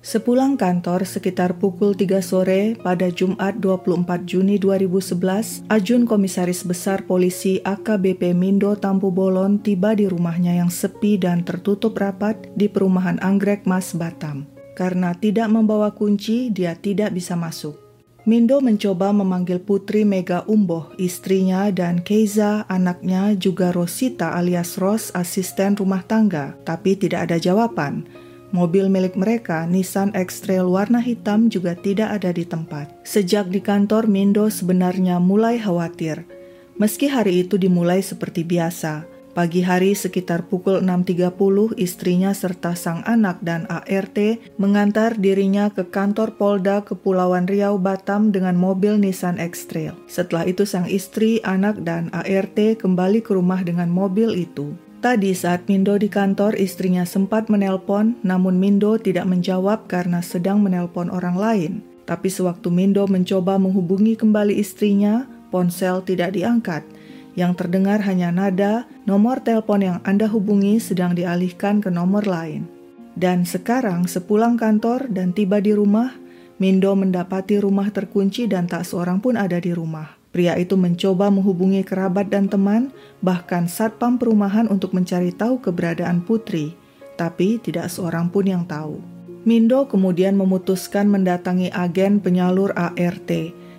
Sepulang kantor sekitar pukul 3 sore pada Jumat 24 Juni 2011, Ajun Komisaris Besar Polisi AKBP Mindo Tampu Bolon tiba di rumahnya yang sepi dan tertutup rapat di perumahan Anggrek Mas Batam. Karena tidak membawa kunci, dia tidak bisa masuk. Mindo mencoba memanggil Putri Mega Umboh, istrinya, dan Keiza, anaknya, juga Rosita alias Ros, asisten rumah tangga, tapi tidak ada jawaban. Mobil milik mereka, Nissan X-Trail warna hitam juga tidak ada di tempat. Sejak di kantor, Mindo sebenarnya mulai khawatir. Meski hari itu dimulai seperti biasa, Pagi hari sekitar pukul 6.30, istrinya serta sang anak dan ART mengantar dirinya ke kantor Polda Kepulauan Riau Batam dengan mobil Nissan X-Trail. Setelah itu sang istri, anak, dan ART kembali ke rumah dengan mobil itu. Tadi saat Mindo di kantor, istrinya sempat menelpon, namun Mindo tidak menjawab karena sedang menelpon orang lain. Tapi sewaktu Mindo mencoba menghubungi kembali istrinya, ponsel tidak diangkat. Yang terdengar hanya nada, nomor telepon yang Anda hubungi sedang dialihkan ke nomor lain. Dan sekarang sepulang kantor dan tiba di rumah, Mindo mendapati rumah terkunci dan tak seorang pun ada di rumah. Pria itu mencoba menghubungi kerabat dan teman, bahkan satpam perumahan untuk mencari tahu keberadaan putri, tapi tidak seorang pun yang tahu. Mindo kemudian memutuskan mendatangi agen penyalur ART.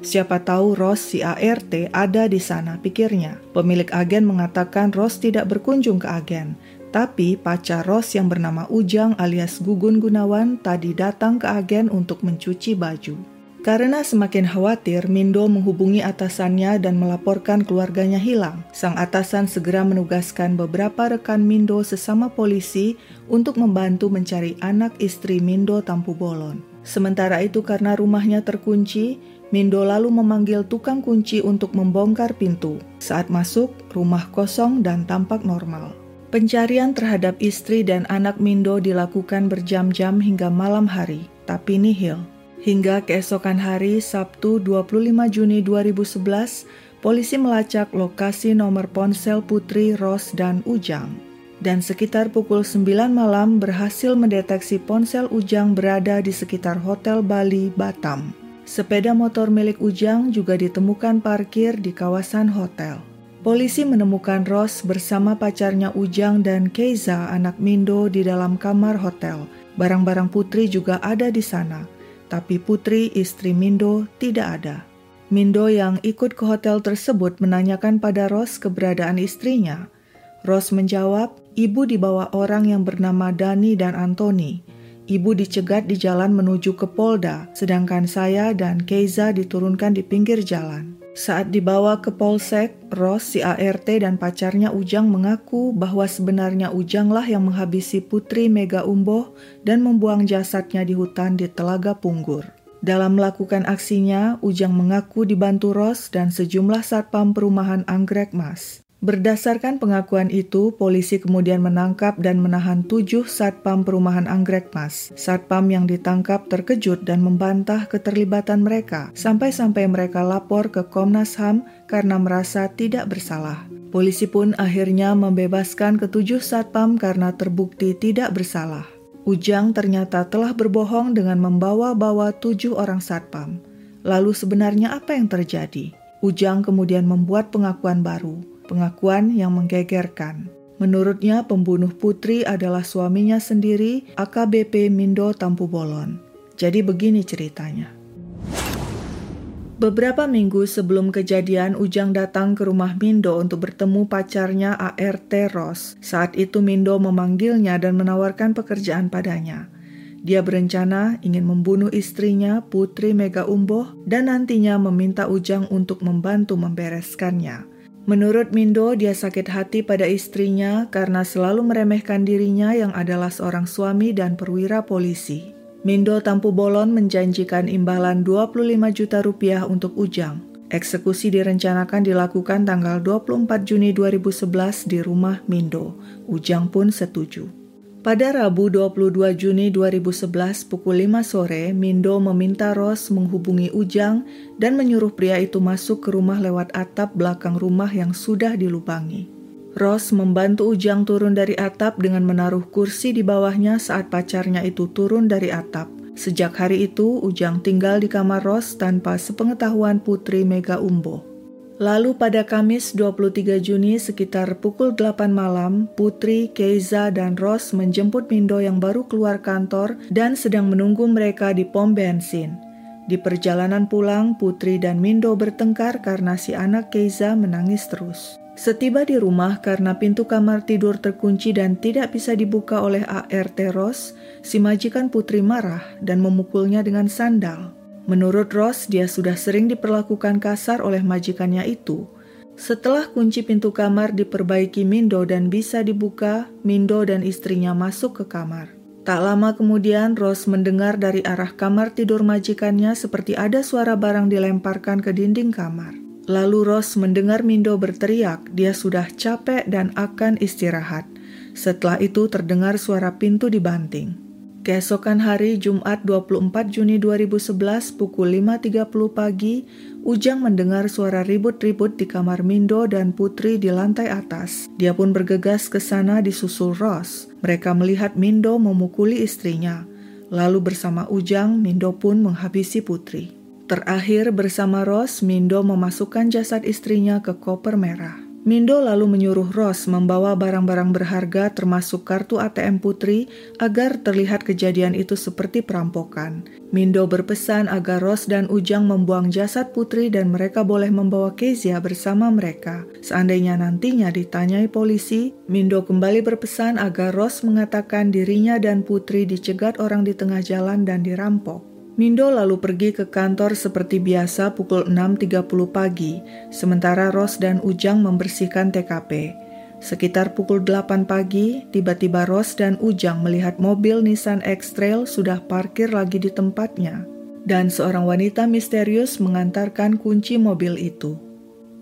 Siapa tahu Ros si ART ada di sana, pikirnya. Pemilik agen mengatakan Ros tidak berkunjung ke agen, tapi pacar Ros yang bernama Ujang alias Gugun Gunawan tadi datang ke agen untuk mencuci baju. Karena semakin khawatir, Mindo menghubungi atasannya dan melaporkan keluarganya hilang. Sang atasan segera menugaskan beberapa rekan Mindo sesama polisi untuk membantu mencari anak istri Mindo Tampu Bolon. Sementara itu karena rumahnya terkunci, Mindo lalu memanggil tukang kunci untuk membongkar pintu. Saat masuk, rumah kosong dan tampak normal. Pencarian terhadap istri dan anak Mindo dilakukan berjam-jam hingga malam hari, tapi nihil. Hingga keesokan hari Sabtu 25 Juni 2011, polisi melacak lokasi nomor ponsel Putri, Ros, dan Ujang. Dan sekitar pukul 9 malam berhasil mendeteksi ponsel Ujang berada di sekitar Hotel Bali, Batam. Sepeda motor milik Ujang juga ditemukan parkir di kawasan hotel. Polisi menemukan Ros bersama pacarnya Ujang dan Keiza, anak Mindo, di dalam kamar hotel. Barang-barang Putri juga ada di sana tapi putri istri Mindo tidak ada. Mindo yang ikut ke hotel tersebut menanyakan pada Ros keberadaan istrinya. Ros menjawab, ibu dibawa orang yang bernama Dani dan Anthony. Ibu dicegat di jalan menuju ke Polda, sedangkan saya dan Keiza diturunkan di pinggir jalan. Saat dibawa ke Polsek, Ros, si ART, dan pacarnya Ujang mengaku bahwa sebenarnya Ujanglah yang menghabisi putri Mega Umboh dan membuang jasadnya di hutan di Telaga Punggur. Dalam melakukan aksinya, Ujang mengaku dibantu Ros dan sejumlah satpam perumahan Anggrek Mas. Berdasarkan pengakuan itu, polisi kemudian menangkap dan menahan tujuh satpam perumahan Anggrek Mas. Satpam yang ditangkap terkejut dan membantah keterlibatan mereka, sampai-sampai mereka lapor ke Komnas HAM karena merasa tidak bersalah. Polisi pun akhirnya membebaskan ketujuh satpam karena terbukti tidak bersalah. Ujang ternyata telah berbohong dengan membawa-bawa tujuh orang satpam. Lalu sebenarnya apa yang terjadi? Ujang kemudian membuat pengakuan baru pengakuan yang menggegerkan. Menurutnya, pembunuh putri adalah suaminya sendiri, AKBP Mindo Tampu Bolon. Jadi begini ceritanya. Beberapa minggu sebelum kejadian, Ujang datang ke rumah Mindo untuk bertemu pacarnya ART Ros. Saat itu Mindo memanggilnya dan menawarkan pekerjaan padanya. Dia berencana ingin membunuh istrinya, Putri Mega Umboh, dan nantinya meminta Ujang untuk membantu membereskannya. Menurut Mindo, dia sakit hati pada istrinya karena selalu meremehkan dirinya yang adalah seorang suami dan perwira polisi. Mindo Tampu Bolon menjanjikan imbalan 25 juta rupiah untuk Ujang. Eksekusi direncanakan dilakukan tanggal 24 Juni 2011 di rumah Mindo. Ujang pun setuju. Pada Rabu 22 Juni 2011 pukul 5 sore, Mindo meminta Ros menghubungi Ujang dan menyuruh pria itu masuk ke rumah lewat atap belakang rumah yang sudah dilubangi. Ros membantu Ujang turun dari atap dengan menaruh kursi di bawahnya saat pacarnya itu turun dari atap. Sejak hari itu, Ujang tinggal di kamar Ros tanpa sepengetahuan Putri Mega Umbo. Lalu pada Kamis 23 Juni sekitar pukul 8 malam, Putri, Keiza, dan Ros menjemput Mindo yang baru keluar kantor dan sedang menunggu mereka di pom bensin. Di perjalanan pulang, Putri dan Mindo bertengkar karena si anak Keiza menangis terus. Setiba di rumah karena pintu kamar tidur terkunci dan tidak bisa dibuka oleh ART Ros, si majikan Putri marah dan memukulnya dengan sandal. Menurut Ross, dia sudah sering diperlakukan kasar oleh majikannya itu. Setelah kunci pintu kamar diperbaiki Mindo dan bisa dibuka, Mindo dan istrinya masuk ke kamar. Tak lama kemudian, Ross mendengar dari arah kamar tidur majikannya seperti ada suara barang dilemparkan ke dinding kamar. Lalu Ross mendengar Mindo berteriak, dia sudah capek dan akan istirahat. Setelah itu terdengar suara pintu dibanting. Keesokan hari Jumat 24 Juni 2011 pukul 5.30 pagi, Ujang mendengar suara ribut-ribut di kamar Mindo dan Putri di lantai atas. Dia pun bergegas ke sana disusul Ross. Mereka melihat Mindo memukuli istrinya. Lalu bersama Ujang, Mindo pun menghabisi Putri. Terakhir bersama Ross, Mindo memasukkan jasad istrinya ke koper merah. Mindo lalu menyuruh Ross membawa barang-barang berharga termasuk kartu ATM Putri agar terlihat kejadian itu seperti perampokan. Mindo berpesan agar Ross dan Ujang membuang jasad Putri dan mereka boleh membawa Kezia bersama mereka. Seandainya nantinya ditanyai polisi, Mindo kembali berpesan agar Ross mengatakan dirinya dan Putri dicegat orang di tengah jalan dan dirampok. Mindo lalu pergi ke kantor seperti biasa pukul 6.30 pagi, sementara Ros dan Ujang membersihkan TKP. Sekitar pukul 8 pagi, tiba-tiba Ros dan Ujang melihat mobil Nissan X-Trail sudah parkir lagi di tempatnya. Dan seorang wanita misterius mengantarkan kunci mobil itu.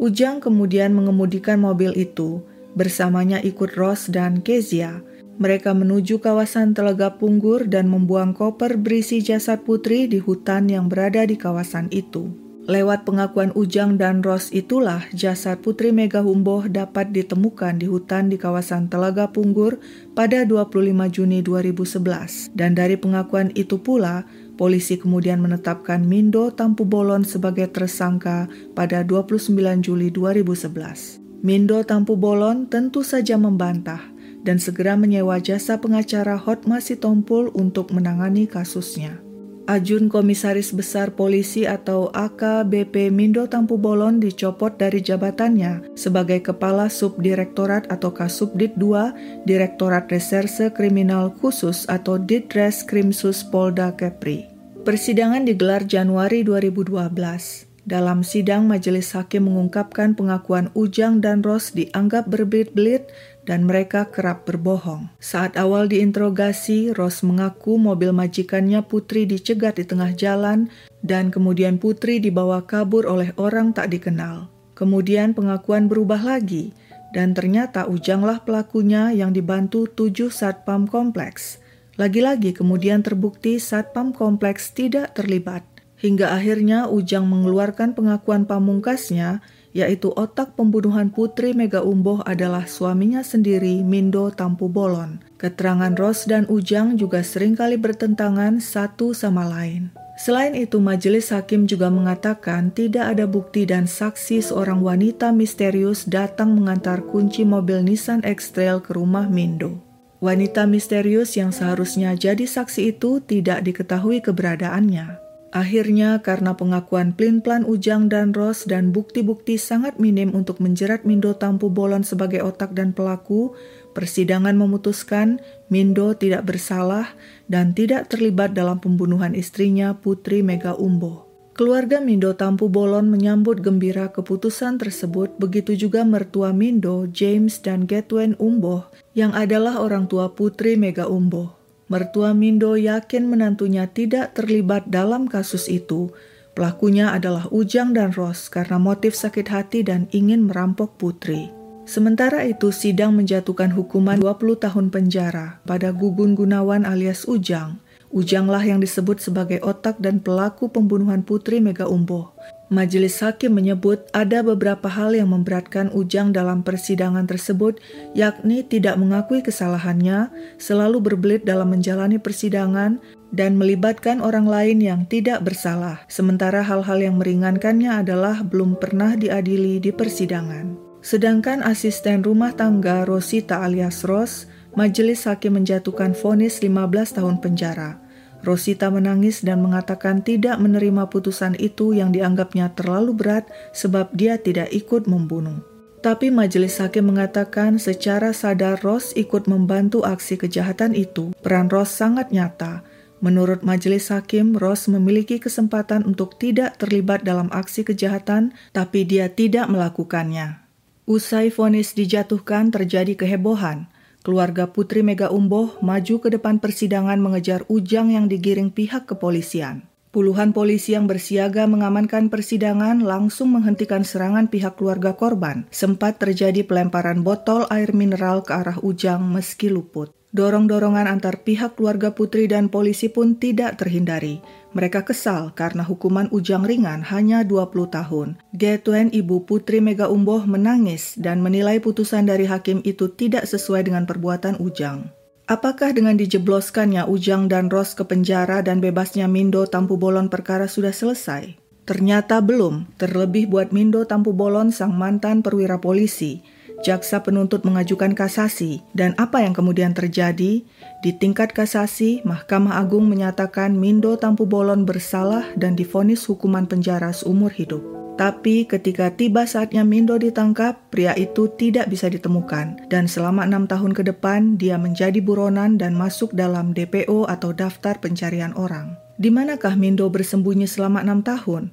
Ujang kemudian mengemudikan mobil itu, bersamanya ikut Ros dan Kezia, mereka menuju kawasan Telaga Punggur dan membuang koper berisi jasad putri di hutan yang berada di kawasan itu. Lewat pengakuan Ujang dan Ros itulah jasad Putri Mega Humboh dapat ditemukan di hutan di kawasan Telaga Punggur pada 25 Juni 2011. Dan dari pengakuan itu pula, polisi kemudian menetapkan Mindo Tampu Bolon sebagai tersangka pada 29 Juli 2011. Mindo Tampu Bolon tentu saja membantah dan segera menyewa jasa pengacara Hotma Sitompul untuk menangani kasusnya. Ajun Komisaris Besar Polisi atau AKBP Mindo Tampu Bolon dicopot dari jabatannya sebagai Kepala Subdirektorat atau Kasubdit 2 Direktorat Reserse Kriminal Khusus atau Ditres Krimsus Polda Kepri. Persidangan digelar Januari 2012. Dalam sidang, majelis hakim mengungkapkan pengakuan Ujang dan Ros dianggap berbelit-belit dan mereka kerap berbohong. Saat awal diinterogasi, Ros mengaku mobil majikannya Putri dicegat di tengah jalan dan kemudian Putri dibawa kabur oleh orang tak dikenal. Kemudian pengakuan berubah lagi dan ternyata Ujanglah pelakunya yang dibantu tujuh satpam kompleks. Lagi-lagi kemudian terbukti satpam kompleks tidak terlibat. Hingga akhirnya Ujang mengeluarkan pengakuan pamungkasnya yaitu otak pembunuhan Putri Mega Umboh adalah suaminya sendiri, Mindo Tampu Bolon. Keterangan Ros dan Ujang juga sering kali bertentangan satu sama lain. Selain itu, majelis hakim juga mengatakan tidak ada bukti dan saksi seorang wanita misterius datang mengantar kunci mobil Nissan X-Trail ke rumah Mindo. Wanita misterius yang seharusnya jadi saksi itu tidak diketahui keberadaannya. Akhirnya karena pengakuan plin-plan Ujang dan Ros dan bukti-bukti sangat minim untuk menjerat Mindo Tampu Bolon sebagai otak dan pelaku, persidangan memutuskan Mindo tidak bersalah dan tidak terlibat dalam pembunuhan istrinya Putri Mega Umbo. Keluarga Mindo Tampu Bolon menyambut gembira keputusan tersebut, begitu juga mertua Mindo, James dan Getwen Umbo, yang adalah orang tua Putri Mega Umbo. Mertua Mindo yakin menantunya tidak terlibat dalam kasus itu. Pelakunya adalah Ujang dan Ros karena motif sakit hati dan ingin merampok putri. Sementara itu, sidang menjatuhkan hukuman 20 tahun penjara pada Gugun Gunawan alias Ujang. Ujanglah yang disebut sebagai otak dan pelaku pembunuhan Putri Mega Umboh. Majelis hakim menyebut ada beberapa hal yang memberatkan Ujang dalam persidangan tersebut, yakni tidak mengakui kesalahannya, selalu berbelit dalam menjalani persidangan, dan melibatkan orang lain yang tidak bersalah, sementara hal-hal yang meringankannya adalah belum pernah diadili di persidangan. Sedangkan asisten rumah tangga Rosita alias Ros, majelis hakim menjatuhkan vonis 15 tahun penjara. Rosita menangis dan mengatakan tidak menerima putusan itu yang dianggapnya terlalu berat sebab dia tidak ikut membunuh. Tapi majelis hakim mengatakan secara sadar Ros ikut membantu aksi kejahatan itu. Peran Ros sangat nyata. Menurut majelis hakim, Ros memiliki kesempatan untuk tidak terlibat dalam aksi kejahatan, tapi dia tidak melakukannya. Usai vonis dijatuhkan terjadi kehebohan. Keluarga Putri Mega Umboh maju ke depan persidangan mengejar Ujang yang digiring pihak kepolisian. Puluhan polisi yang bersiaga mengamankan persidangan langsung menghentikan serangan pihak keluarga korban. Sempat terjadi pelemparan botol air mineral ke arah Ujang meski luput. Dorong-dorongan antar pihak keluarga putri dan polisi pun tidak terhindari. Mereka kesal karena hukuman Ujang ringan hanya 20 tahun. Getuen ibu putri Mega Umboh menangis dan menilai putusan dari hakim itu tidak sesuai dengan perbuatan Ujang. Apakah dengan dijebloskannya Ujang dan Ros ke penjara dan bebasnya Mindo Tampu Bolon perkara sudah selesai? Ternyata belum, terlebih buat Mindo Tampu Bolon sang mantan perwira polisi. Jaksa penuntut mengajukan kasasi, dan apa yang kemudian terjadi? Di tingkat kasasi, Mahkamah Agung menyatakan Mindo Tampu Bolon bersalah dan difonis hukuman penjara seumur hidup. Tapi ketika tiba saatnya Mindo ditangkap, pria itu tidak bisa ditemukan. Dan selama enam tahun ke depan, dia menjadi buronan dan masuk dalam DPO atau Daftar Pencarian Orang. Di manakah Mindo bersembunyi selama enam tahun?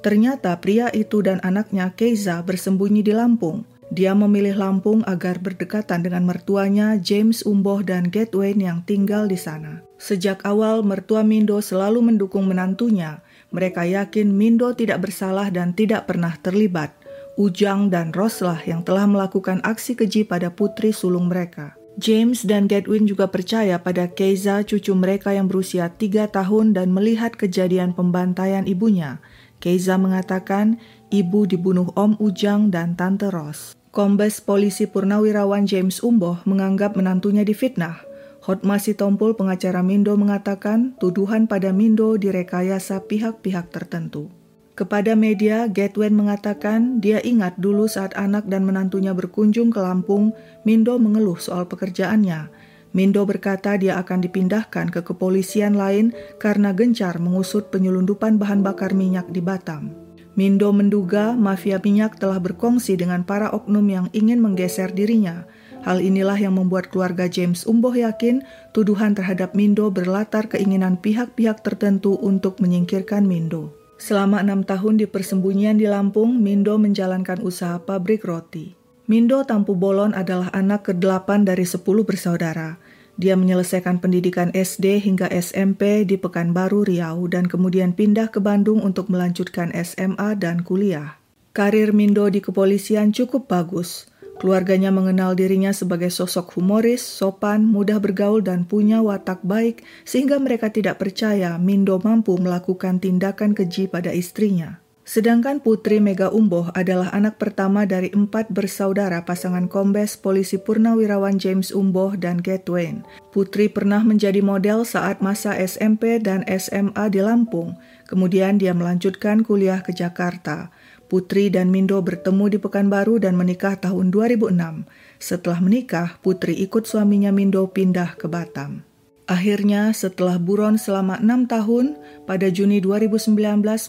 Ternyata pria itu dan anaknya Keiza bersembunyi di Lampung. Dia memilih Lampung agar berdekatan dengan mertuanya James Umboh dan Gatwain yang tinggal di sana. Sejak awal, mertua Mindo selalu mendukung menantunya, mereka yakin Mindo tidak bersalah dan tidak pernah terlibat. Ujang dan Roslah yang telah melakukan aksi keji pada putri sulung mereka. James dan Gedwin juga percaya pada Keiza, cucu mereka yang berusia tiga tahun dan melihat kejadian pembantaian ibunya. Keiza mengatakan ibu dibunuh Om Ujang dan Tante Ros. Kombes Polisi Purnawirawan James Umboh menganggap menantunya difitnah. Hotma Sitompul pengacara Mindo mengatakan tuduhan pada Mindo direkayasa pihak-pihak tertentu. Kepada media, Gatwen mengatakan dia ingat dulu saat anak dan menantunya berkunjung ke Lampung, Mindo mengeluh soal pekerjaannya. Mindo berkata dia akan dipindahkan ke kepolisian lain karena gencar mengusut penyelundupan bahan bakar minyak di Batam. Mindo menduga mafia minyak telah berkongsi dengan para oknum yang ingin menggeser dirinya – Hal inilah yang membuat keluarga James Umboh yakin tuduhan terhadap Mindo berlatar keinginan pihak-pihak tertentu untuk menyingkirkan Mindo. Selama enam tahun di persembunyian di Lampung, Mindo menjalankan usaha pabrik roti. Mindo Tampu Bolon adalah anak ke-8 dari 10 bersaudara. Dia menyelesaikan pendidikan SD hingga SMP di Pekanbaru Riau dan kemudian pindah ke Bandung untuk melanjutkan SMA dan kuliah. Karir Mindo di kepolisian cukup bagus. Keluarganya mengenal dirinya sebagai sosok humoris, sopan, mudah bergaul, dan punya watak baik, sehingga mereka tidak percaya Mindo mampu melakukan tindakan keji pada istrinya. Sedangkan Putri Mega Umboh adalah anak pertama dari empat bersaudara pasangan kombes polisi Purnawirawan James Umboh dan Gatwain. Putri pernah menjadi model saat masa SMP dan SMA di Lampung. Kemudian dia melanjutkan kuliah ke Jakarta. Putri dan Mindo bertemu di Pekanbaru dan menikah tahun 2006. Setelah menikah, Putri ikut suaminya Mindo pindah ke Batam. Akhirnya, setelah buron selama enam tahun, pada Juni 2019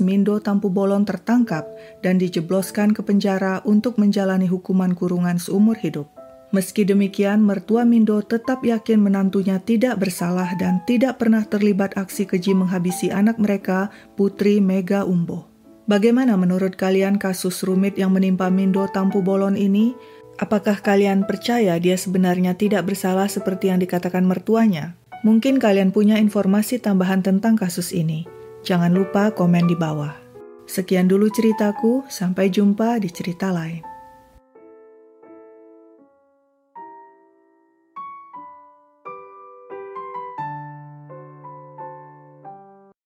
Mindo Tampu Bolon tertangkap dan dijebloskan ke penjara untuk menjalani hukuman kurungan seumur hidup. Meski demikian, mertua Mindo tetap yakin menantunya tidak bersalah dan tidak pernah terlibat aksi keji menghabisi anak mereka, Putri Mega Umboh. Bagaimana menurut kalian kasus rumit yang menimpa Mindo Tampu Bolon ini? Apakah kalian percaya dia sebenarnya tidak bersalah seperti yang dikatakan mertuanya? Mungkin kalian punya informasi tambahan tentang kasus ini. Jangan lupa komen di bawah. Sekian dulu ceritaku, sampai jumpa di cerita lain.